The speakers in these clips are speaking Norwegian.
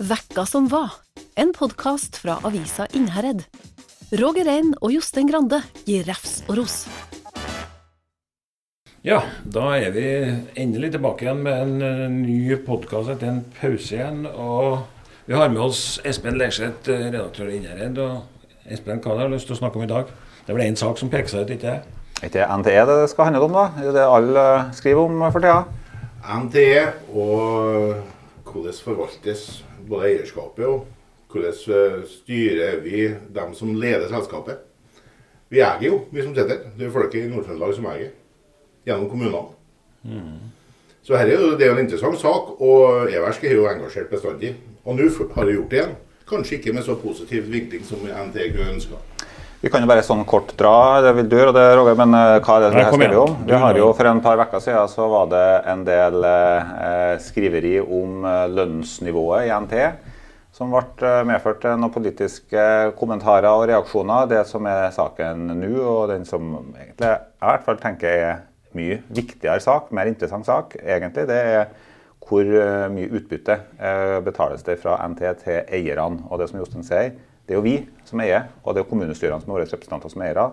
Vekka som var, en podkast fra avisa Innherred. Roger Rein og Jostein Grande gir refs og ros. Ja, da er vi endelig tilbake igjen med en uh, ny podkast etter en pause igjen. Og vi har med oss Espen Lerseth, uh, redaktør i Innherred. Og Espen, hva har du lyst til å snakke om i dag? Det vel én sak som peker seg ut, ikke det? Ikke NTE det skal handle om, da? Det er det alle skriver om for tida. NTE og hvordan forvaltes både eierskapet og hvordan styrer vi dem som leder selskapet. Vi eier jo, vi som sitter. Det er folket i Nord-Trøndelag som eier. Gjennom kommunene. Mm. Så her er jo, det er en interessant sak, og Eversk er jo engasjert bestandig. Og nå har de gjort det igjen. Kanskje ikke med så positiv vinkling som NTG ønska. Vi kan jo bare sånn kort dra det vil du og det, Roger, men uh, hva er det vi har skrevet om? Vi har jo For en par uker siden så var det en del eh, skriveri om uh, lønnsnivået i NT. Som ble medført til noen politiske kommentarer og reaksjoner. Det som er saken nå, og den som egentlig jeg i hvert fall tenker er mye viktigere sak, mer interessant sak, egentlig, det er hvor mye utbytte betales det fra NT til eierne. Og det som Jostein sier, det er jo vi som eier, og det er kommunestyrene som er våre representanter som er eiere.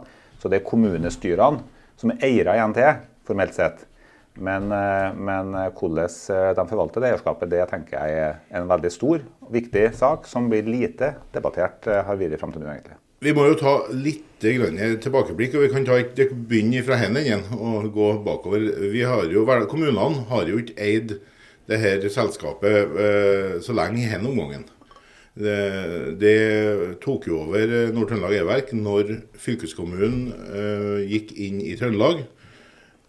Så det er kommunestyrene som er eiere i NT, formelt sett. Men, eh, men, eh, hvordan eh, de forvalter det eierskapet, det tenker jeg er en veldig stor og viktig sak som blir lite debattert, har vært fram til nå, egentlig. Vi må jo ta litt tilbakeblikk, og vi kan et begynne fra hendene igjen og gå bakover. Har jo, kommunene har jo ikke eid det her selskapet så lenge i denne omgangen. Det, det, tok jo over Nord-Trøndelag E-verk når fylkeskommunen eh, gikk inn i Trøndelag.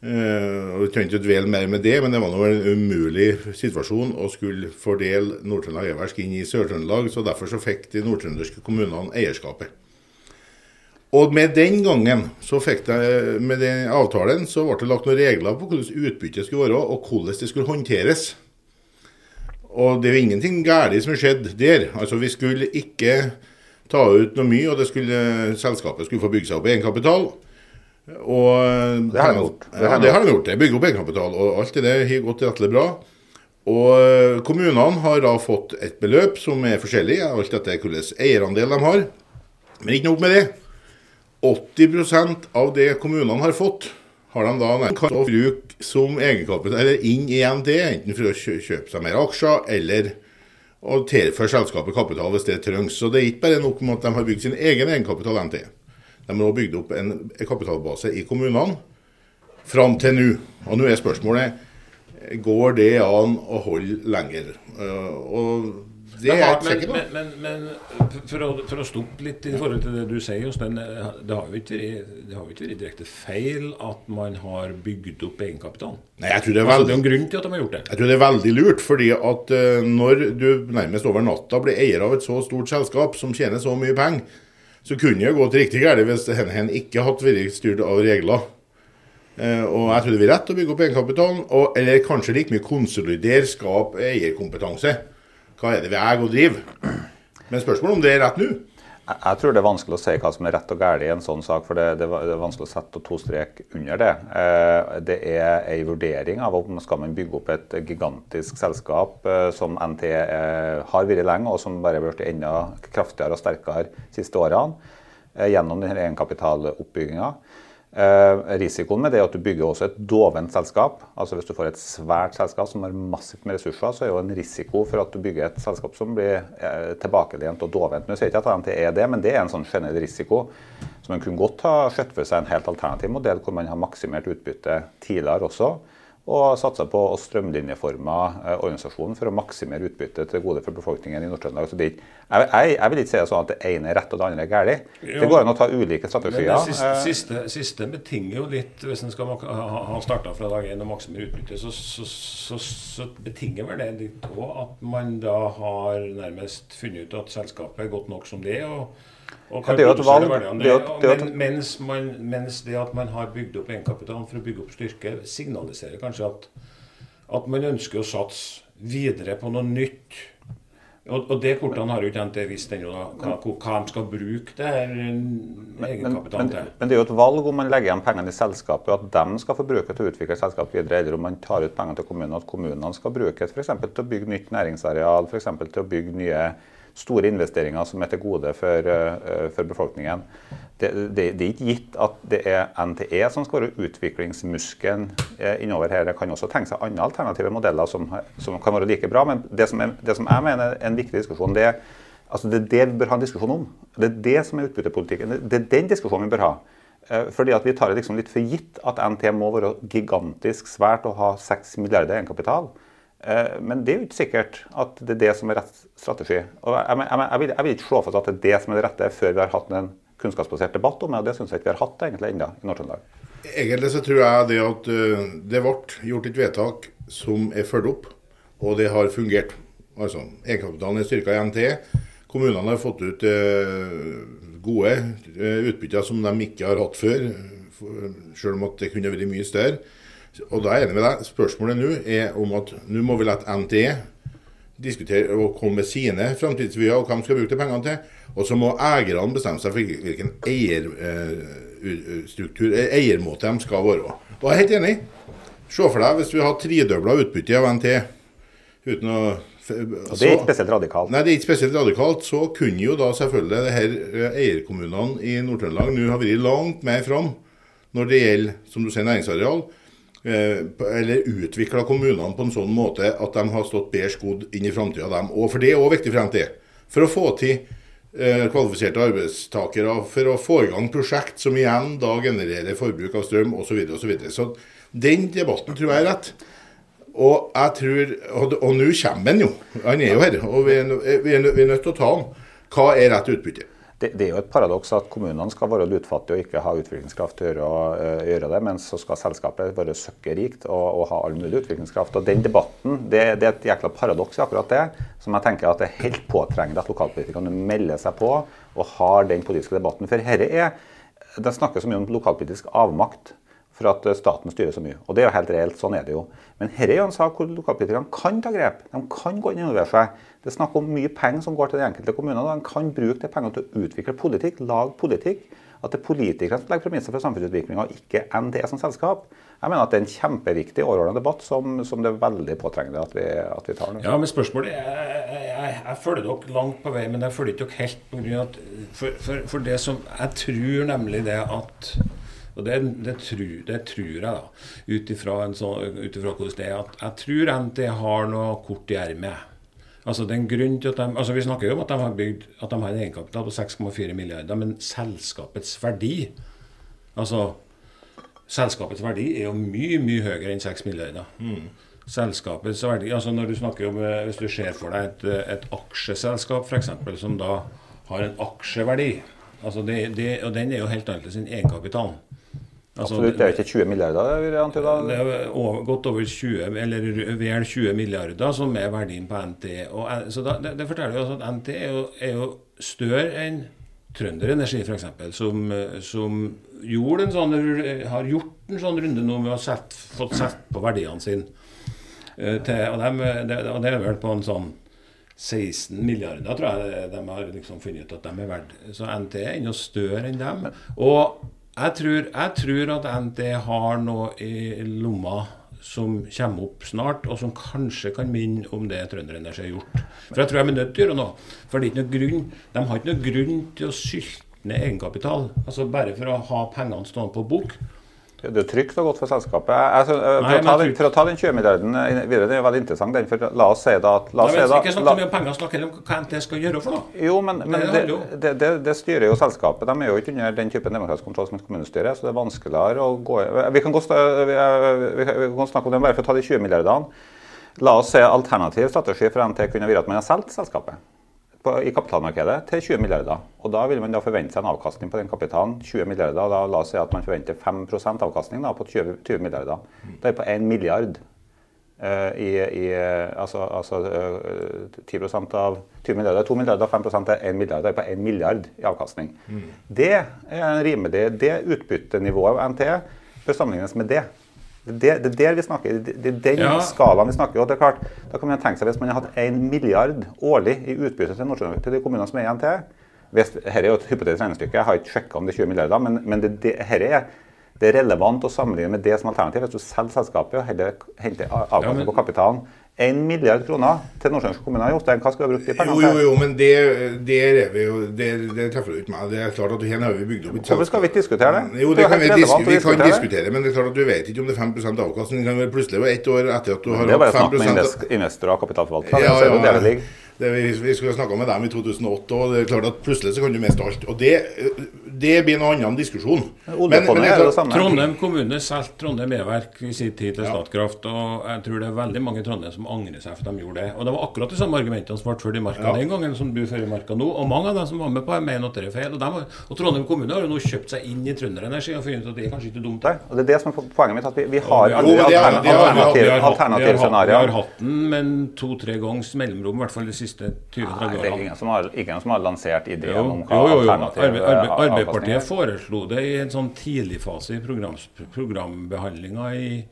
Eh, og Vi trenger ikke dvele mer med det, men det var nå en umulig situasjon å skulle fordele Nord-Trøndelag E-verk inn i Sør-Trøndelag, så derfor så fikk de nordtrønderske kommunene eierskapet. Og med den gangen, så fikk de, med den avtalen, så ble det lagt noen regler på hvordan utbyttet skulle være, og hvordan det skulle håndteres. Og det er jo ingenting galt som har skjedd der. Altså Vi skulle ikke ta ut noe mye, og det skulle, selskapet skulle få bygge seg opp egenkapital. Og, det har de gjort. Det, har de gjort. De bygger opp egenkapital. Og alt det der har gått rettelig bra. Og kommunene har da fått et beløp som er forskjellig, alt etter hvilken eierandel de har. Men ikke nok med det. 80% av det kommunene har fått, har de da kan bruke som egenkapital eller inn i NT, enten for å kjøpe seg mer aksjer eller å tilføre selskapet kapital hvis det trengs. Så det er ikke bare nok med at de har bygd sin egen egenkapital NT. De har også bygd opp en kapitalbase i kommunene fram til nå. Og nå er spørsmålet går det an å holde lenger. Og det er jeg sikker på. Men, men, men for, å, for, å, stoppe litt i forhold til det du sier, Jostein. Det har jo ikke vært direkte feil at man har bygd opp egenkapitalen? Nei, jeg tror det er, veldig, altså, det er en grunn til at de har gjort det. Jeg tror det er veldig lurt. fordi at uh, når du nærmest over natta blir eier av et så stort selskap som tjener så mye penger, så kunne det gått riktig galt hvis hen ikke hadde vært styrt av regler. Og jeg tror det blir rett å bygge opp egenkapitalen, og, eller kanskje like mye konsolidere, skape eierkompetanse. Hva er det vi eier og driver? Men spørsmålet om det er rett nå? Jeg tror det er vanskelig å si hva som er rett og galt i en sånn sak. For det, det er vanskelig å sette to strek under det. Eh, det er en vurdering av om skal man bygge opp et gigantisk selskap eh, som NT eh, har vært lenge, og som bare har blitt enda kraftigere og sterkere de siste årene gjennom denne egenkapitaloppbygginga. Eh, risikoen med det er at du bygger også et dovent selskap. Altså Hvis du får et svært selskap som har massivt med ressurser, så er jo en risiko for at du bygger et selskap som blir eh, tilbakelent og dovent. Nå sier ikke at AMT er det, men det er en sånn generell risiko. Så man kunne godt ha skjøtt for seg en helt alternativ modell hvor man har maksimert utbytte tidligere også og satsa på å strømlinjeforme eh, organisasjonen for å maksimere utbyttet til gode for befolkningen i Nord-Trøndelag. Jeg, jeg, jeg, vil ikke si det sånn at det ene er rett og det andre er galt. Det går an å ta ulike strategier. Men det siste, eh, siste, siste betinger jo litt, hvis en skal ha starta fra dag én og maksimere utbyttet, så, så, så, så, betinger vel det litt òg at man da har nærmest funnet ut at selskapet er godt nok som det er. og ja, det er jo et valg. Det, det, men, mens, man, mens, det at man har bygd opp egenkapitalen for å bygge opp styrke, signaliserer kanskje at, at man ønsker å satse videre på noe nytt. Og, og det kortene har jo ikke NTE visst ennå, hva, hva de skal bruke det her egenkapitalen til. Men det er jo et valg om man legger igjen pengene i selskapet, og at de skal få bruke til å utvikle selskapet videre, eller om man tar ut pengene til kommunene, at kommunene skal bruke f.eks. til å bygge nytt næringsareal, f.eks. til å bygge nye store investeringer som er til gode for, uh, for befolkningen. Det, det, det, er ikke gitt at det er NTE som skal være utviklingsmuskelen uh, innover her. Det kan også tenke seg andre alternative modeller som, som kan være like bra. Men det som, er, det som jeg mener er en viktig diskusjon, det er altså det er det vi bør ha en diskusjon om. Det er det som er utbyttepolitikken. Det er den diskusjonen vi bør ha. Uh, fordi at Vi tar det liksom litt for gitt at NT må være gigantisk svært og ha 6 milliarder egenkapital. Eh, men det er jo ikke sikkert at det er det som er rett strategi. Og jeg, jeg, jeg, vil, jeg, vil, ikke slå fast at det er det som er det rette før vi har hatt en kunnskapsbasert debatt om det. Og det syns jeg ikke vi har hatt egentlig ennå i Nord-Trøndelag. Egentlig så tror jeg det at eh, det ble gjort et vedtak som er fulgt opp, og det har fungert. Altså, Egenkapitalen er styrka i NT. Kommunene har fått ut eh, gode utbytter som de ikke har hatt før, selv om det kunne vært mye større. Og da er jeg enig med deg. Spørsmålet nå er om at nå må vi la NTE diskutere og komme med sine framtidsvyer og hva de skal bruke de pengene til. Og så må eierne bestemme seg for hvilken eierstruktur, eh, eiermåte de skal være. Og jeg er helt enig. Se for deg hvis vi har tredobla utbytte av NTE uten å og Det er ikke spesielt radikalt? Nei, det er ikke spesielt radikalt. Så kunne jo da selvfølgelig det her eh, eierkommunene i Nord-Trøndelag nå ha vært langt mer fram når det gjelder som du sier, næringsareal. Eh, eller utvikla kommunene på en sånn måte at de har stått bedre skodd inn i framtida, dem. Og for det er òg viktig for NT. For å få til eh, kvalifiserte arbeidstakere, for å få i gang prosjekt som igjen da genererer forbruk av strøm osv. Så, videre, og så, så den debatten tror jeg er rett. Og jeg tror, og, og nå kommer han jo. Han er jo her. Og vi er, vi er nødt til å ta han. Hva er rett utbytte? Det, det, er jo et paradoks at kommunene skal være lutfattige og ikke ha utviklingskraft til å gjøre det, mens så skal selskapet være søkkerikt og, og, ha all mulig utviklingskraft. Og Den debatten, det, det er et jækla paradoks i akkurat det, som jeg tenker at det er helt påtrengende at lokalpolitikerne melder seg på og har den politiske debatten. For herre er, Det snakker så mye om lokalpolitisk avmakt for at eh, staten styrer så mye. Og det er jo helt reelt, sånn er det jo. Men dette er jo en sak hvor lokalpolitikerne kan ta grep. De kan gå inn og involvere seg. Det er snakk om mye penger som går til de enkelte kommunene. De kan bruke de pengene til å utvikle politikk, lage politikk. At det er politikerne som legger premisser for samfunnsutviklinga, og ikke ND som selskap. Jeg mener at det er en kjempeviktig overordna debatt som, som, det er veldig påtrengende at vi, at vi tar nå. Ja, men spørsmålet jeg, jeg, jeg, følger dere langt på vei, men jeg følger ikke dere helt på grunn av for, for, for, det som Jeg tror nemlig det at og det, det, tror, det tror, jeg, da, ut ifra sånn, hvordan det er. at Jeg tror NT har noe kort i ermet. Altså, det er en grunn til at de, altså Vi snakker jo om at de har bygd, at de har en egenkapital på 6,4 milliarder, men selskapets verdi Altså, selskapets verdi er jo mye, mye høyere enn 6 milliarder. Mm. Selskapets verdi, altså når du snakker om, eh, Hvis du ser for deg et, et aksjeselskap f.eks., som da har en aksjeverdi altså det, det, Og den er jo helt annerledes enn egenkapitalen. Altså, Absolutt. Det er jo ikke 20 milliarder? Det er over, godt over 20, eller vel 20 milliarder som er verdien på NT. Og, så da, det, det, forteller jo at NT er jo, er jo større enn Trønder Energi f.eks., som, som en sånn, har gjort en sånn runde nå med å sette, fått sett på verdiene sine. Uh, til, og, de, og, det, er vel på en sånn 16 milliarder, tror jeg de har liksom funnet ut at de er verdt. Så NT er enda større enn dem. Og jeg tror, jeg tror, at NT har noe i lomma som kommer opp snart, og som kanskje kan minne om det Trønderenergi har gjort. For jeg tror de er nødt til å gjøre noe. For det er ikke noe grunn, de har ikke noe grunn til å sylte ned egenkapital. Altså bare for å ha pengene stående på bok. Det er trygt og godt for selskapet. Jeg, for, Nei, å den, for, å ta den 20 milliarden eh, videre, det er veldig interessant. Den, for la oss si da at la oss si da, Ikke snakk om penger, snakk om hva NT skal gjøre for noe. Jo, men, men det, det, det, det, styrer jo selskapet. De er jo ikke under den typen demokratisk kontroll som et kommunestyre, så det er vanskeligere å gå Vi kan, gå, vi, vi, vi kan snakke om det bare for å ta de 20 milliardene. La oss se alternativ strategi for NT kunne vært at man har solgt selskapet på, i kapitalmarkedet til 20 milliarder. Og Da vil man da forvente seg en avkastning på den kapitalen. 20 milliarder, og da La oss si at man forventer 5% avkastning da, på 20, 20 milliarder. Da er det på 1 milliard. Uh, i, i, altså, altså uh, 10% av 20 milliarder, 2 milliarder, 5% er 1 milliard. Det er på 1 milliard i avkastning. Mm. Det er rimelig, det utbyttenivået av NT bør sammenlignes med det. Det, det er der vi snakker. Det, det er den Ja. skalaen vi snakker. og det er klart, Da kan man tenke seg Hvis man har hatt 1 milliard årlig i utbytte til, til de kommunene som er igjen til hvis, Her er jo et hypotetisk regnestykke, jeg har ikke sjekka om det er 20 milliarder, men, men det, det, her er det er relevant å sammenligne med det som alternativ. Hvis du selger selskapet og heller henter avkastning Ja, på kapitalen 1 milliard kroner til Nordsjøens kommune. Jostein, hva skal du ha brukt de Jo, til? jo, jo, jo, men det, det, jo Det, det treffer du ikke meg. Det er klart at her har vi bygd opp et Hvorfor skal vi ikke diskutere det? Jo, Det det kan vi, helt disk relevant å vi kan diskutere men det er klart at du vet ikke om det er 5 avkastning. Det kan være plutselig være ett år etter at du har Det er bare snakk med 5 invest- investorer og kapitalforvaltere. Ja, er ja, det vi, vi skulle snakka med dem i 2008, og det er klart at plutselig så kan du miste alt. Og det, det blir en annen diskusjon. Men, men jeg. Trondheim kommune solgte Trondheim E-verk i sin tid til Ja. Statkraft. Og jeg tror det er veldig mange i Trondheim som angrer seg for at de gjorde det. Og det var akkurat de samme argumentene som ble ført i marka Ja. den gangen som du fører i marka nå. Og mange av dem som var med på det, mener at det er feil. Og, har- og Trondheim kommune har jo nå kjøpt seg inn i Trønderenergi og funnet ut at det er kanskje ikke dumt. Nei, og det er det som er poenget mitt. at Vi, vi har Jo, aldri men det alternativ, det alternativ, vi har, vi har, alternative scenarioer. vi har hatt den, men to-tre gangs mellomrom, i hvert fall de siste 20-30 Nei, det er årene. ingen som har, ingen som har lansert ideen om hva alternativ Arbeiderpartiet er. foreslo det i en sånn tidlig fase i program, programbehandlinga i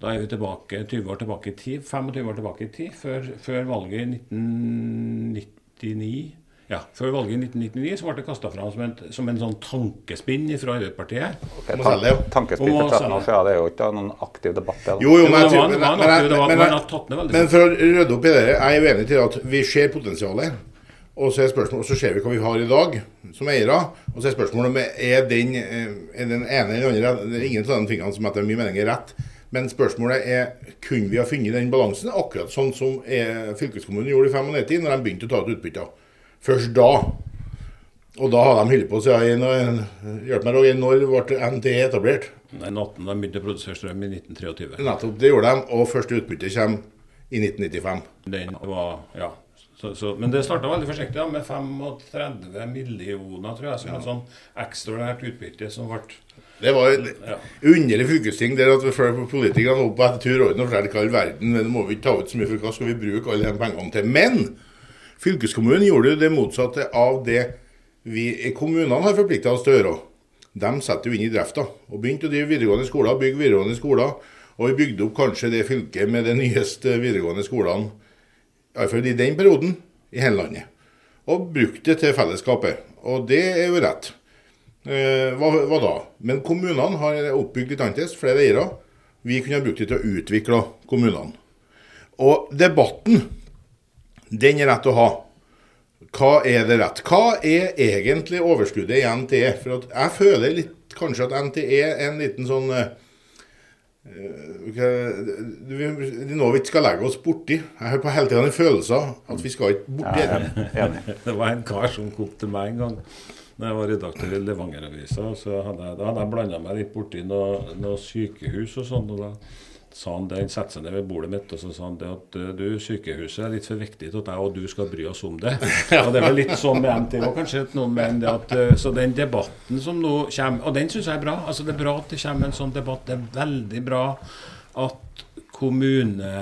Da er vi tilbake 20 år tilbake i tid, 25 år tilbake i tid, før, før valget i 1999. Ja, Før valget i 1999 så ble det kasta fram som, en- som en sånn tankespinn fra Arbeiderpartiet. Okay, Må tan- selge, ja. Tankespill Må for 13 år siden, det er jo ikke noen aktiv debatt. Det. Jo, jo, men, jeg det var- tror- det var men, men, men, for å rydde opp i det, jeg er jo enig til at vi ser potensialet. Og så er spørsmålet, så ser vi hva vi har i dag som eiere. Og så er spørsmålet om er den, eh, er den ene eller andre Det er ingen av de tingene som etter min mening er rett. Men spørsmålet er kunne vi ha funnet den balansen akkurat sånn som eh, fylkeskommunen gjorde i 95 når de begynte å ta ut utbytter. Først da. Og da har de holdt på siden Hjelp meg, Roger. Når ble NTE etablert? Nei, 18, De begynte å produsere strøm i 1923. Nettopp, det gjorde de. Og første utbytte kommer i 1995. Den var, ja. Så, så, men det starta veldig forsiktig, ja, med 35 millioner, tror jeg. Som en sånn ekstraordinært utbytte som ble Det var et Ja. underlig fylkesting der at vi følger politikerne var på etter tur orden og fortalte all verden men må vi ikke ta ut så mye, for hva skal vi bruke alle de pengene til? Men fylkeskommunen gjorde jo det motsatte av det vi i kommunene har forplikta oss til å gjøre. De setter jo inn i drifta og begynte å drive videregående skoler, bygge videregående skoler. Og vi bygde opp kanskje det fylket med de nyeste videregående skolene, iallfall i den perioden, i hele landet. Og brukte det til fellesskapet. Og det er jo rett. Eh, hva, hva da? Men kommunene har oppbygd litt annerledes, flere eiere. Vi kunne brukt det til å utvikle kommunene. Og debatten, den er rett å ha. Hva er det rett? Hva er egentlig overskuddet i NTE? For jeg føler litt kanskje at NTE er en liten sånn eh, eh, vi- Det er noe vi ikke skal legge oss borti. Jeg har på hele tida en følelse av at vi skal ikke borti det. Det var en kar som kom til meg en gang da jeg var redaktør i Levanger-avisa. og hadde jeg, Da hadde jeg blanda meg litt borti noe, noe sykehus og sånn. og da sa han det, satte seg ned ved bordet mitt og så sa han det at eh, du, sykehuset er litt for viktig til at jeg og du skal bry oss om det. Og det var litt sånn med NTO kanskje. at noen mener det at, eh, Så den debatten som nå kommer, og den syns jeg er bra. altså Det er bra at det kommer en sånn debatt. Det er veldig bra at kommune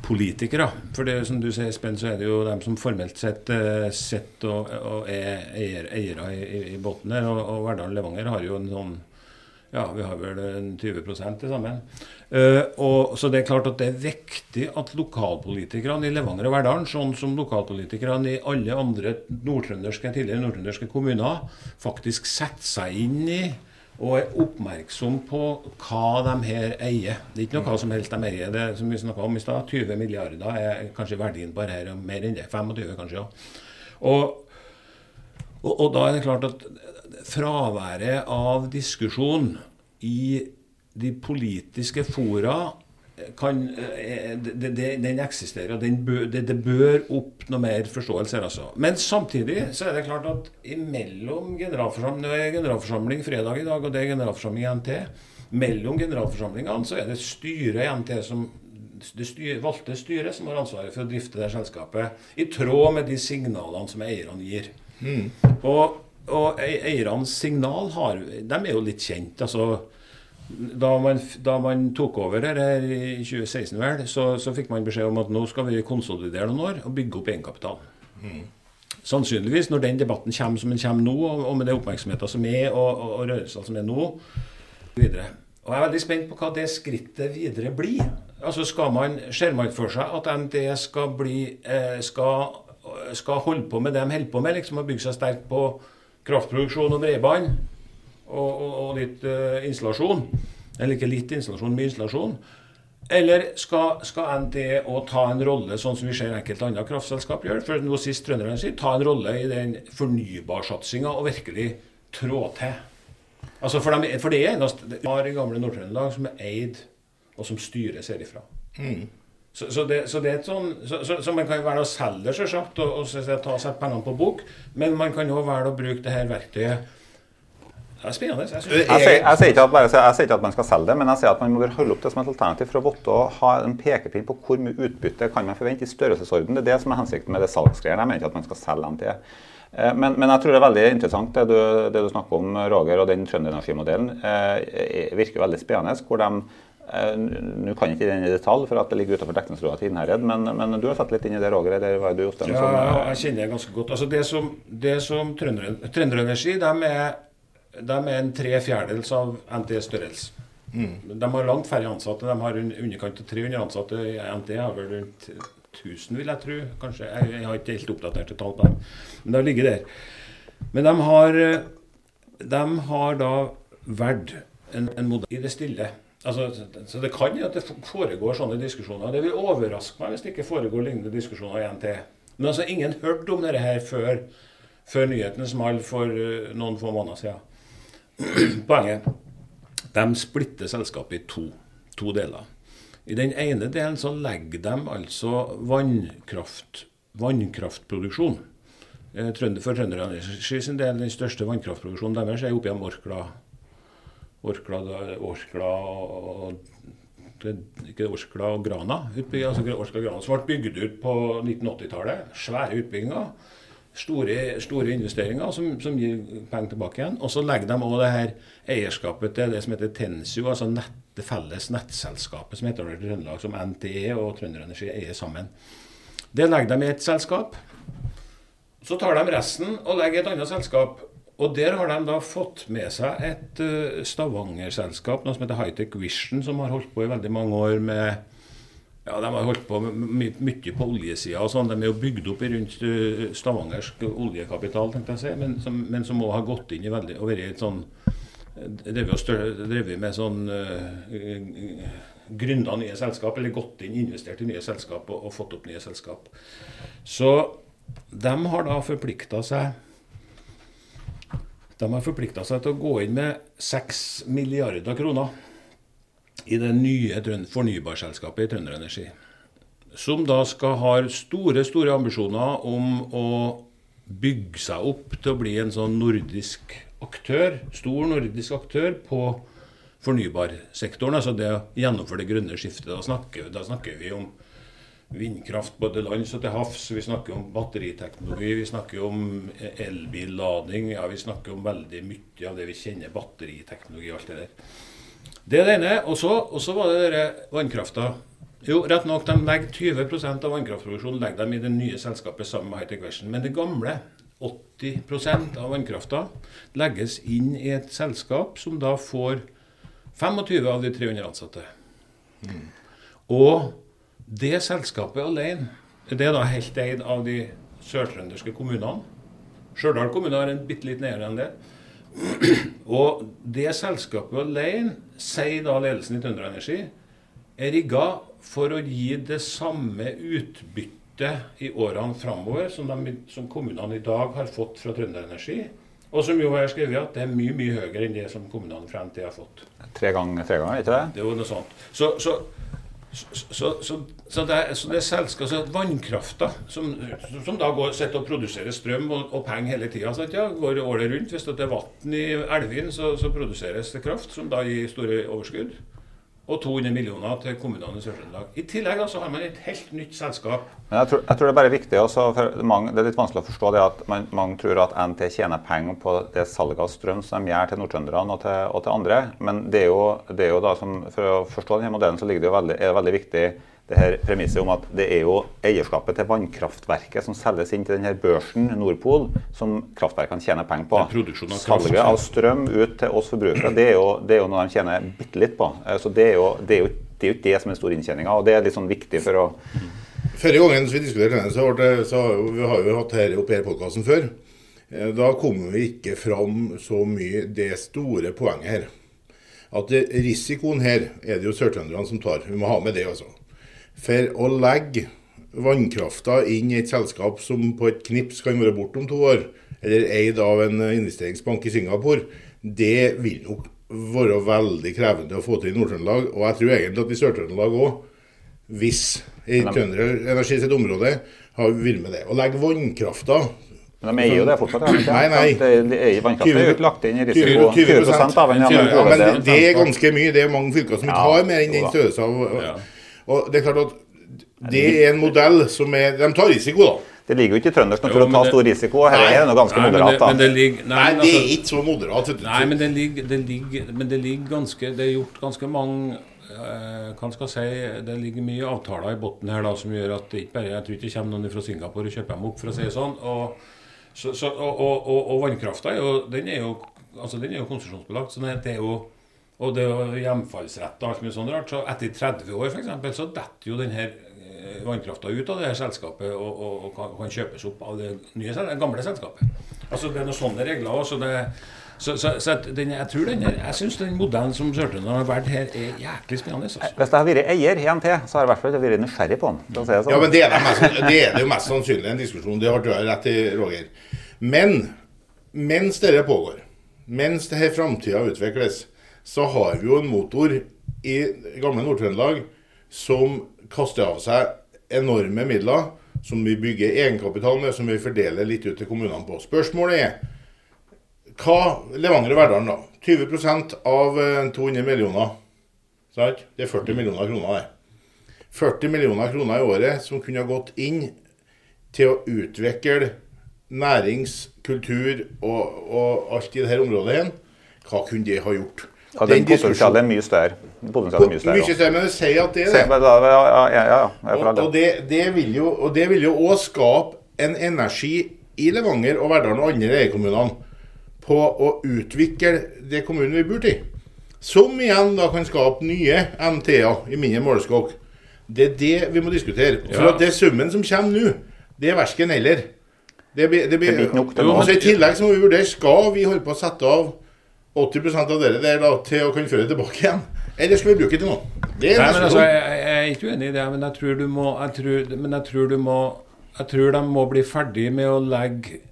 politikere. For det som du sier, Espen, så er det jo dem som formelt sett uh, sitter og, og er eier, i, i, i båten her. Og, og Verdal Levanger har jo en sånn Ja, vi har vel en 20 til sammen. Uh, og, så det er klart at det er viktig at lokalpolitikerne i Levanger og Verdalen, sånn som lokalpolitikerne i alle andre nordtrønderske, tidligere nordtrønderske kommuner, faktisk setter seg inn i og er oppmerksom på hva de her eier. Det er ikke noe hva som helst de eier. Det er, som vi snakka om i stad, 20 milliarder er kanskje verdien på dette, og mer enn det. 25 kanskje. Ja. Og, og, og da er det klart at fraværet av diskusjon i de politiske fora kan, eh, det, det, den eksisterer, den bør, det, det bør opp noe mer forståelse her. Altså. Men samtidig så er det klart at imellom generalforsamling, det er generalforsamling fredag i dag, og det er generalforsamling i NT. Mellom generalforsamlingene så er det styret i NT som det styr, valgte styret som har ansvaret for å drifte det selskapet, i tråd med de signalene som eierne gir. Og, og ei- eiernes signal har, de er jo litt kjent. altså da man, da man tok over her her i 2016, vel, så, så fikk man beskjed om at nå skal vi konsolidere noen år og bygge opp egenkapital. Sannsynligvis, når den debatten kommer som den kommer nå, og med den oppmerksomheten som er, og, og, og rørelser som er nå, videre. Og jeg er veldig spent på hva det skrittet videre blir. Altså skal man, Ser man for seg at NTE skal, bli, eh, skal, skal holde på med det de holder på med, liksom å bygge seg sterkt på kraftproduksjon og bredbånd og, og, og litt uh, installasjon? Eller ikke litt installasjon, mye installasjon. Eller skal, skal NTE òg ta en rolle, sånn som vi ser enkelte andre kraftselskap gjør, for nå sist sier, ta en rolle i den fornybarsatsinga og virkelig trå til? Altså for, de, for det eneste de har gamle Nord-Trøndelag som er eid, og som styres herifra. Mm. Så, så, det, så, det, er et sånn, så, man kan velge å selge det, selvsagt, og, og ta seg pengene på bok, men man kan òg velge å bruke det her verktøyet det er spennende. Jeg, jeg, jeg, jeg, sier ikke at, bare, sier ikke at man skal selge det, men jeg sier at man må holde opp det som et alternativ for å vite å ha en pekepinn på hvor mye utbytte kan man forvente i størrelsesorden. Det er det som er hensikten med det salgsgreiene. Jeg mener ikke at man skal selge MT. til men, men, jeg tror det er veldig interessant det du, det du snakker om, Roger, og den trønderenergimodellen. Eh, virker veldig spennende. hvor de eh, Nå kan jeg ikke den i detalj, for at det ligger utenfor dekningsrådet til Innherred, men, men, du har sett litt inn i det, Roger? Eller var det Jostein? Ja, jeg kjenner det ganske godt. Altså Det som, det som Trønderenergi de er de er en tre fjerdedels av NTs størrelse. Mm. De har langt færre ansatte. De har underkant av 300 ansatte. NT har vel rundt 1000, vil jeg tro. Kanskje. Jeg, jeg har ikke helt oppdaterte tall på dem. Men de ligger der. Men de har, de har da valgt en, en modell i det stille. Altså, så det kan jo at det foregår sånne diskusjoner. Det vil overraske meg hvis det ikke foregår lignende diskusjoner igjen til. Men altså, ingen hørte om dette her før, før nyheten smalt for uh, noen få måneder siden. Poenget de splitter selskapet i to, to, deler. I den ene delen så legger de altså vannkraft, vannkraftproduksjon. Eh, for Trønderenergi sin del, den største vannkraftproduksjonen deres er oppe i Orkla, Orkla, Orkla og ikke Orkla og Grana. Utbygging, altså Orkla Grana, Som ble bygd ut på 1980-tallet. Svære utbygginger store, store investeringer som, som, gir penger tilbake igjen. Og så legger de òg det her eierskapet til det som heter Tensu, altså nett, det felles nettselskapet som heter det Trøndelag, som NTE og Trønderenergi eier sammen. Det legger de i et selskap. Så tar de resten og legger i et annet selskap. Og der har de da fått med seg et uh, Stavanger-selskap, noe som heter Hightech Vision, som har holdt på i veldig mange år med ja, De har holdt på my mye på oljesida. Sånn. De er jo bygd opp rundt uh, stavangersk oljekapital, tenkte jeg å si, men som, men som også har gått inn i veldig og vært et sånn Drevet med sånn uh, gründa nye selskap, eller gått inn, investert i nye selskap og, og fått opp nye selskap. Så de har da forplikta seg de har forplikta seg til å gå inn med 6 milliarder kroner i det nye fornybarselskapet i Trønderenergi. Som da skal ha store, store ambisjoner om å bygge seg opp til å bli en sånn nordisk aktør, stor nordisk aktør på fornybarsektoren. Altså det å gjennomføre det grønne skiftet. Da snakker, da snakker vi om vindkraft både lands og til havs. Vi snakker om batteriteknologi, vi snakker om elbillading. Ja, vi snakker om veldig mye av det vi kjenner, batteriteknologi og alt det der. Det er det ene. Og så var det denne vannkrafta. Jo, rett nok, de legger 20 av vannkraftproduksjonen legger dem i det nye selskapet sammen med Hightech Version. Men det gamle, 80% av vannkrafta, legges inn i et selskap som da får 25 av de 300 ansatte. Mm. Og det selskapet alene det er da helt eid av de sørtrønderske kommunene. Stjørdal kommune har en bitte liten eier enn det. Og det selskapet alene, sier da ledelsen i Trønderenergi, er rigga for å gi det samme utbyttet i årene framover som, som kommunene i dag har fått fra Trønderenergi. Og som jo har skrevet at det er mye mye høyere enn det som kommunene frem til har fått. Tre ganger, tre ganger, ikke det? Det er jo noe sånt. Så, så så, så, så, det, så det er selskap, så vannkrafta, som, som, da går, sitter og produserer strøm og, og penger hele tida, ja, går året rundt. Hvis det er vann i elvene, så, så, produseres det kraft, som da gir store overskudd. Og 200 millioner til kommunene i Sør-Trøndelag. I tillegg altså har man et helt nytt selskap. Jeg tror, jeg tror, det er bare viktig også, for mange, Det er litt vanskelig å forstå det at man, mange tror at NT tjener penger på det salget av strøm som de gjør til nordtrønderne og, og, til andre. Men det er jo, det er jo da som, for å forstå denne modellen så ligger det jo veldig, er det veldig viktig det her premisset om at det er jo eierskapet til vannkraftverket som selges inn til denne børsen, Nordpol, som kraftverkene tjener penger på. av. Salget av strøm ut til oss forbrukere, det er jo, det er jo noe de tjener bitte litt på. Eh, Så det er jo det, er jo, det, er jo ikke det som er store inntjeninga, og det er litt sånn viktig for å Forrige gangen vi diskuterte denne, så, det, så har vi har jo hatt dette oppe i podkasten før. Eh, Da kom vi ikke fram så mye det store poenget her. At risikoen her er det jo sørtrønderne som tar. Vi må ha med det, altså. For å legge vannkrafta inn i et selskap som på et knips kan være borte om to år, eller eid av en investeringsbank i Singapore, det vil nok være veldig krevende å få til i Nord-Trøndelag. Og jeg tror egentlig at i Sør-Trøndelag òg, hvis i Trønder Energi sitt område har vært med det. Å legge vannkrafta Men de eier jo det fortsatt. Ja. de? Nei, nei. Er, det er, vannkraft er jo ikke lagt inn i risiko 20, 20 av den. ja, men det er ganske mye. Det er mange fylker som ikke Ja, har mer enn den da. Og det er klart at det er en modell som er De tar risiko, da. Det ligger jo ikke i trøndersk natur å ta stor risiko. og Her Nei. er det noe ganske Nei, men moderat. det, da. men det ligger Nei, Nei, det er altså, ikke så moderat. du. Nei, men det ligger, det ligger, men det ligger ganske Det er gjort ganske mange eh, hva skal jeg si, Det ligger mye avtaler i bunnen her da, som gjør at det ikke bare Jeg tror ikke det kommer noen fra Singapore og kjøper dem opp, for å si det sånn. Og, så, så, og, og, og, og vannkrafta er den er jo, altså, den er jo konsesjonsbelagt. så det er jo og det er jo hjemfallsrett og alt mye sånt rart. Så etter 30 år eksempel, så detter jo denne eh, vannkrafta ut av det her selskapet og, og, og kan, kan kjøpes opp av det nye, det gamle selskapet. Altså Det er noen sånne regler også. Så, det, så, så, så den, jeg tror den jeg syns den modellen som Sør-Trøndelag har valgt her, er jæklig spennende. Altså. Hvis jeg har vært eier i NT, så har jeg i hvert fall vært nysgjerrig på den. å si det sånn. Ja, men det er det, mest, det er det jo mest sannsynlig en diskusjon. Det har du rett i, Roger. Men mens dette pågår, mens dette framtida utvikles, så har vi jo en motor i gamle Nord-Trøndelag som kaster av seg enorme midler, som vi bygger egenkapital med, som vi fordeler litt ut til kommunene på. Spørsmålet er hva Levanger og Verdalen, da. 20 av eh, 200 millioner. Sant? Det er 40 millioner kroner, det. 40 millioner kroner i året som kunne ha gått inn til å utvikle nærings-, kultur og, og alt i dette området igjen. Hva kunne det ha gjort? Ja, den potensialet er mye større. Potensialet er mye større. Mye større, men det sier at det er det. Ja, ja, ja, Og, det. og, det, det vil jo, og det vil jo også skape en energi i Levanger og Verdal og andre eierkommunene på å utvikle det kommunen vi bor i. Som igjen da kan skape nye MT-er i mindre måleskokk. Det er det vi må diskutere. For Ja. at det summen som kommer nå, det er verken eller. Det blir, det blir, Det blir ikke nok til nå. altså, I tillegg så må vi vurdere skal vi holde på å sette av 80 av dere der da, til å kunne føre det tilbake igjen. Eller skal vi bruke det til noe? Det Nei, men altså, jeg, jeg er ikke uenig i det, men jeg tror du må jeg tror, Men jeg tror du må Jeg tror de må bli ferdig med å legge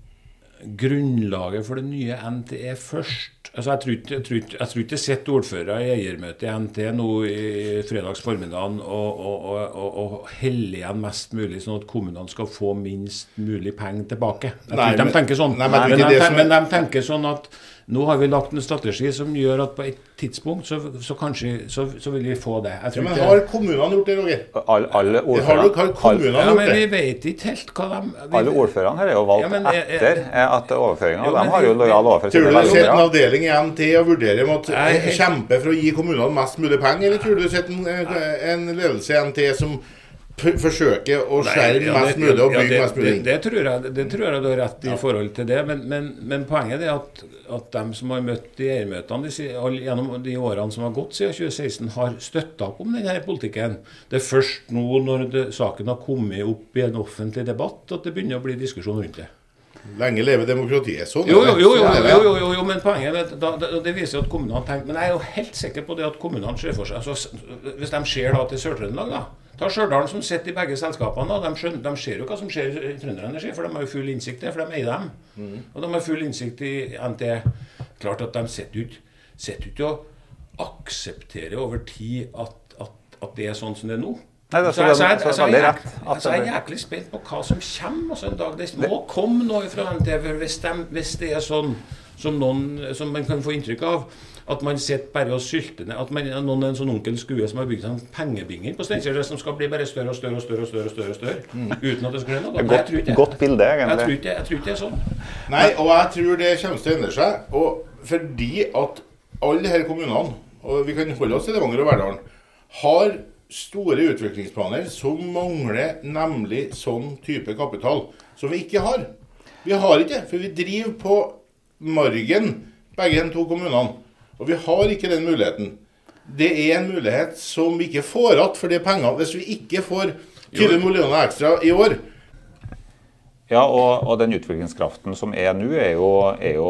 grunnlaget for det nye NTE først. Altså, jeg tror ikke jeg tror jeg tror ikke sitter ordførere i eiermøte i NT nå i fredags formiddag og, og, og, og, heller igjen mest mulig, sånn at kommunene skal få minst mulig penger tilbake. Jeg tror ikke de tenker sånn. nei, men er men, de, men de tenker sånn at nå har vi lagt en strategi som gjør at på et tidspunkt så, så kanskje så, så vil vi få det. Jeg Ja, men ikke har kommunene gjort det, Roger? Alle, alle Har, du, ordførerne har kommunene ja, gjort men vi vet ikke helt hva de vi, alle ordførerne her er jo valgt Ja, men jeg- jeg- etter at overføringa og De har jo lojal overfor Tror sine du det sitter en avdeling i MT og vurderer om helt- kjempe for å gi kommunene mest mulig penger, eller tror du det sitter en, en ledelse i MT som forsøker å skjerme ja, mest mulig og ja, bygge det, mest mulig det, det, tror jeg, det tror jeg du har rett i forhold til det, men, men, men poenget er at, at de som har møtt de eiermøtene de, gjennom de årene som har gått siden 2016, har støtta opp om denne politikken. Det er først nå når det, saken har kommet opp i en offentlig debatt, at det begynner å bli diskusjon rundt det. Lenge leve demokratiet. Sånn Jo, jo, jo, jo, Sånn det. jo, jo, jo, jo men poenget er at da, det viser at kommunene har tenkt Men jeg er jo helt sikker på det at kommunene ser for seg altså, Hvis de ser da til Sør-Trøndelag, da Ta Stjørdal, som sitter i begge selskapene. De, skjønner, de ser jo hva som skjer i Trønderenergi, for de har jo full innsikt i det, for de eier dem. Og de har full innsikt i NT. Klart at de sitter ikke og aksepterer over tid at, at, at det er sånn som det er nå. Nei, det er så- Så jeg- så jeg- så er så jeg veldig er rett at så jeg er jæklig spent på hva som kommer altså en dag. Det må komme noe fra NTV hvis, de, hvis det er sånn som, noen, som man kan få inntrykk av. At man sitter bare og sylter ned. At man, noen er en sånn onkel Skue som har bygd seg en pengebinger på Steinkjer som skal bli bare større og større og større. og større, og større, og større Uten at det skal bli noe. Nei, jeg Godt, godt bilde, jeg tror, egentlig. ikke, jeg tror ikke det er sånn. Nei, og jeg tror det kommer til å endre seg. Og fordi at alle disse kommunene, og vi kan holde oss til Levanger og Verdalen, har store utviklingsplaner som mangler nemlig sånn type kapital, som vi ikke har. Vi har ikke, for vi driver på margen, begge de to kommunene. Og vi har ikke den muligheten. Det er en mulighet som vi ikke får igjen for de pengene. Hvis vi ikke får 20 millioner ekstra i år, ja, og, og, den utviklingskraften som er nå, er jo, er jo,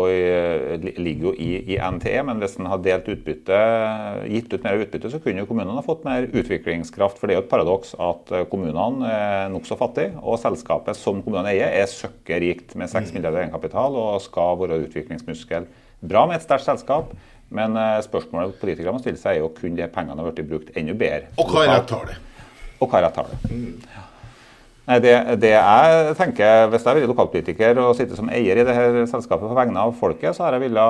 ligger jo i, i, NTE. Men hvis en har delt utbytte, gitt ut mer utbytte, så kunne jo kommunene ha fått mer utviklingskraft. For det er jo et paradoks at kommunene er nokså fattige, og selskapet som kommunene eier, er søkkerikt med 6 mm. milliarder egenkapital og skal være utviklingsmuskel. Bra med et sterkt selskap, men eh, spørsmålet politikerne må stille seg er jo kunne de pengene ha blitt brukt enda bedre. Og hva er rett tale? det? Og hva er rett tale? det? Mm. Nei, det, det, jeg tenker, Hvis jeg hadde vært lokalpolitiker og sitter som eier i det her selskapet på vegne av folket, så har jeg ville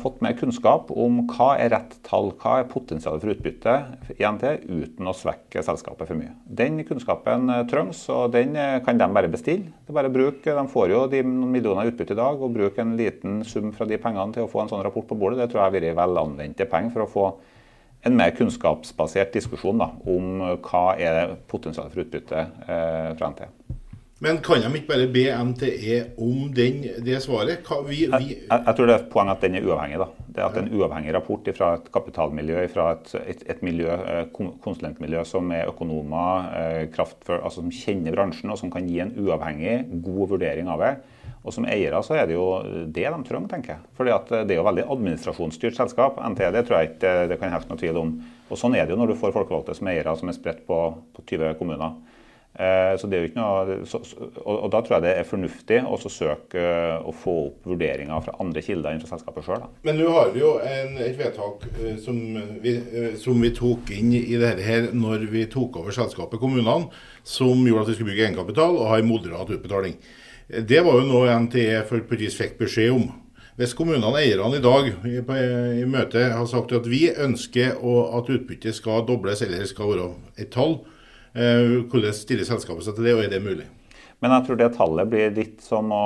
fått mer kunnskap om hva er rett tall, hva er potensialet for utbytte i NT, uten å svekke selskapet for mye. Den kunnskapen eh, trengs, og den eh, kan de bare bestille. Det bare bruk, De får jo de millioner utbytte i dag, og bruk en liten sum fra de pengene til å få en sånn rapport på bordet. Det tror jeg har vært vel anvendte penger for å få en mer kunnskapsbasert diskusjon da, om hva er potensialet for utbytte eh, fra NTE. Men kan de ikke bare be NTE om den, det svaret? Vi, vi... Jeg, jeg, tror det er poenget at den er uavhengig. da. Det at En uavhengig rapport fra et kapitalmiljø, fra et, et, et miljø, eh, konsulentmiljø som er økonomer, eh, kraftfør, altså som kjenner bransjen og som kan gi en uavhengig, god vurdering av det, og Som eiere så er det jo det de trenger, tenker jeg. Fordi at Det er jo veldig administrasjonsstyrt selskap. NT, det tror jeg ikke det kan hefte noe tvil om. Og Sånn er det jo når du får folkevalgte som eiere som er spredt på, på 20 kommuner. Eh, så det er jo ikke noe, og, og, Da tror jeg det er fornuftig å søke eh, å få opp vurderinger fra andre kilder enn fra selskapet sjøl. Men nå har vi jo en, et vedtak eh, som vi, som vi, tok inn i dette her når vi tok over selskapet kommunene, som gjorde at vi skulle bygge egenkapital og ha en moderat utbetaling. Det var jo noe NTE for pris fikk beskjed om. Hvis kommunene eierne i dag i, i møte har sagt at vi ønsker at utbyttet skal dobles eller skal være et tall, eh, hvordan stiller selskapet seg til det, og er det mulig? Men jeg tror det tallet blir litt som å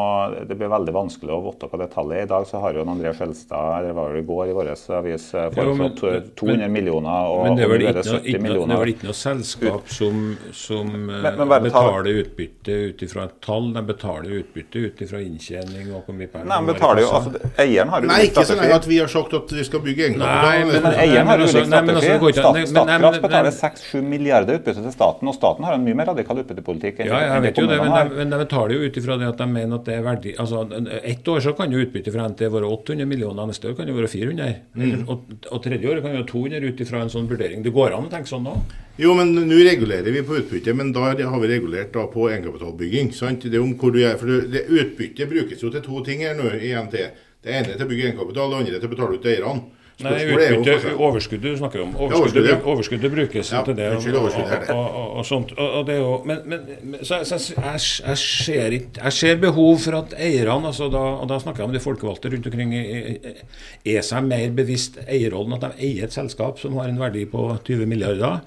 Det blir veldig vanskelig å vite hva det tallet er. I dag så har jo André Skjelstad det var det i går i vår avis eh, foreslått 200 millioner og Men det er vel ikke, noe, ikke, det er vel ikke noe selskap som, som men, men eh, betaler utbytte ut ifra et tall. De betaler utbytte ut ifra inntjening og hvor mye penger Nei, betaler jo, altså, Eieren har jo Nei, ikke sånn at vi har sagt at vi skal bygge egenkapital. Nei, men eieren har jo ulik strategi. Statkraft betaler 6-7 milliarder utbytte til staten, og staten har en mye mer radikal utbyttepolitikk enn ja, jeg vet jo det, men men de betaler jo ut ifra det at de mener at det er verdi altså Ett år så kan jo utbyttet fra NT være 800 millioner, neste år kan det være 400. Mm. Og, og, tredje året kan jo være 200 ut ifra en sånn vurdering. Det går an å tenke sånn da? Jo, men nå regulerer vi på utbytte, men da har vi regulert da på egenkapitalbygging. sant? Det om hvor du er, for det, Utbyttet brukes jo til to ting her nå i NT. Det ene er til å bygge egenkapital, det andre er til å betale ut til eierne. Nei, utbytte, overskuddet du snakker om. Overskuddet, ja, overskuddet brukes ja, til det. Unnskyld, overskuddet og, og, og, sånt. Og, det er jo, men, men så, så jeg, jeg, ser ikke, jeg ser behov for at eierne, altså da, og da snakker jeg om de folkevalgte rundt omkring, er seg mer bevisst eierrollen. At de eier et selskap som har en verdi på 20 milliarder.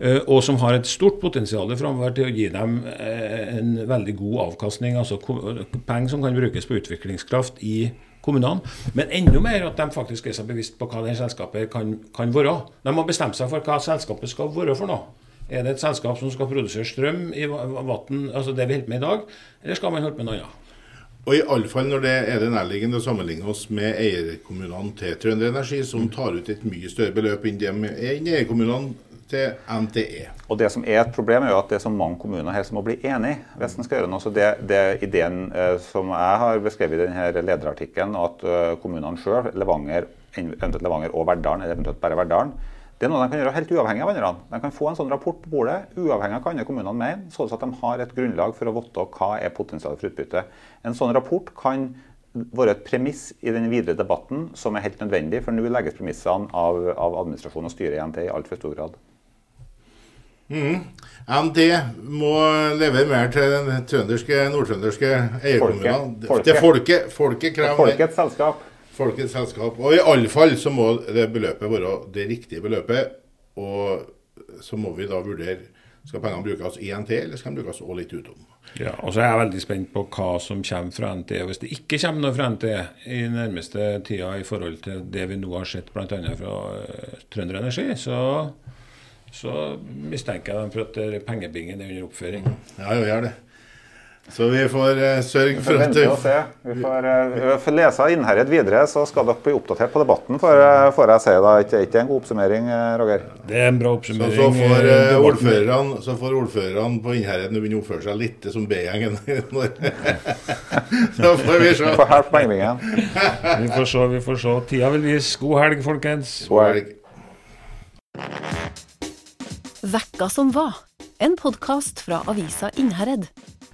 Eh, og som har et stort potensial framover til å gi dem eh, en veldig god avkastning. Altså penger som kan brukes på utviklingskraft i kommunene. Men enda mer at de faktisk er seg bevisst på hva det selskapet kan, kan være. De må bestemme seg for hva selskapet skal være for noe. Er det et selskap som skal produsere strøm i vann, altså det vi holder med i dag, eller skal man holde med noe annet? Og i alle fall når det er det nærliggende å sammenligne oss med eierkommunene til Trønder Energi, som tar ut et mye større beløp enn de er eierkommunene til NTE. Og Det som er et problem, er jo at det er så mange kommuner her som må bli enige hvis en skal gjøre noe. Så det, det ideen eh, som jeg har beskrevet i denne lederartikkelen, at uh, kommunene sjøl, Levanger, Levanger og Verdalen, eller eventuelt bare Verdalen, det er noe de kan gjøre helt uavhengig av hverandre. De kan få en sånn rapport på bordet, uavhengig av hva andre kommunene mener, sånn at de har et grunnlag for å vite hva er potensialet for utbytte. En sånn rapport kan være et premiss i den videre debatten som er helt nødvendig, for nå legges premissene av, av administrasjon og styre i NT i altfor stor grad. Mm. MD må levere mer til den trønderske, nordtrønderske eierkommunene. Folket. Det folket, folket krever Folkets selskap. Folkets selskap. Og i alle fall så må det beløpet være det riktige beløpet. Og så må vi da vurdere skal pengene brukes i NT, eller skal de brukes også litt utom. Ja, og så er jeg veldig spent på hva som kommer fra NT. Hvis det ikke kommer noe fra NT i nærmeste tida i forhold til det vi nå har sett bl.a. fra uh, Trønder Energi, så så mistenker jeg dem for at det- pengebingen er under oppføring. Ja, jo, gjør det. Så vi får uh, sørge Vi for får at vente og se. Vi får, uh, vi får lese Innherred videre, så skal dere bli oppdatert på debatten, får, uh, får jeg si. da. Ikke ikke en god oppsummering, eh, Roger? Det er en bra oppsummering. så, får, uh, ordførerne, så får ordførerne på Innherred begynne å oppføre seg litt som B-gjengen. så får vi se. Får hjelp på pengebingen. Vi får se, vi får se. Tida vil vise. God helg, folkens. God helg. Vekka som var, en podkast fra avisa Innherred.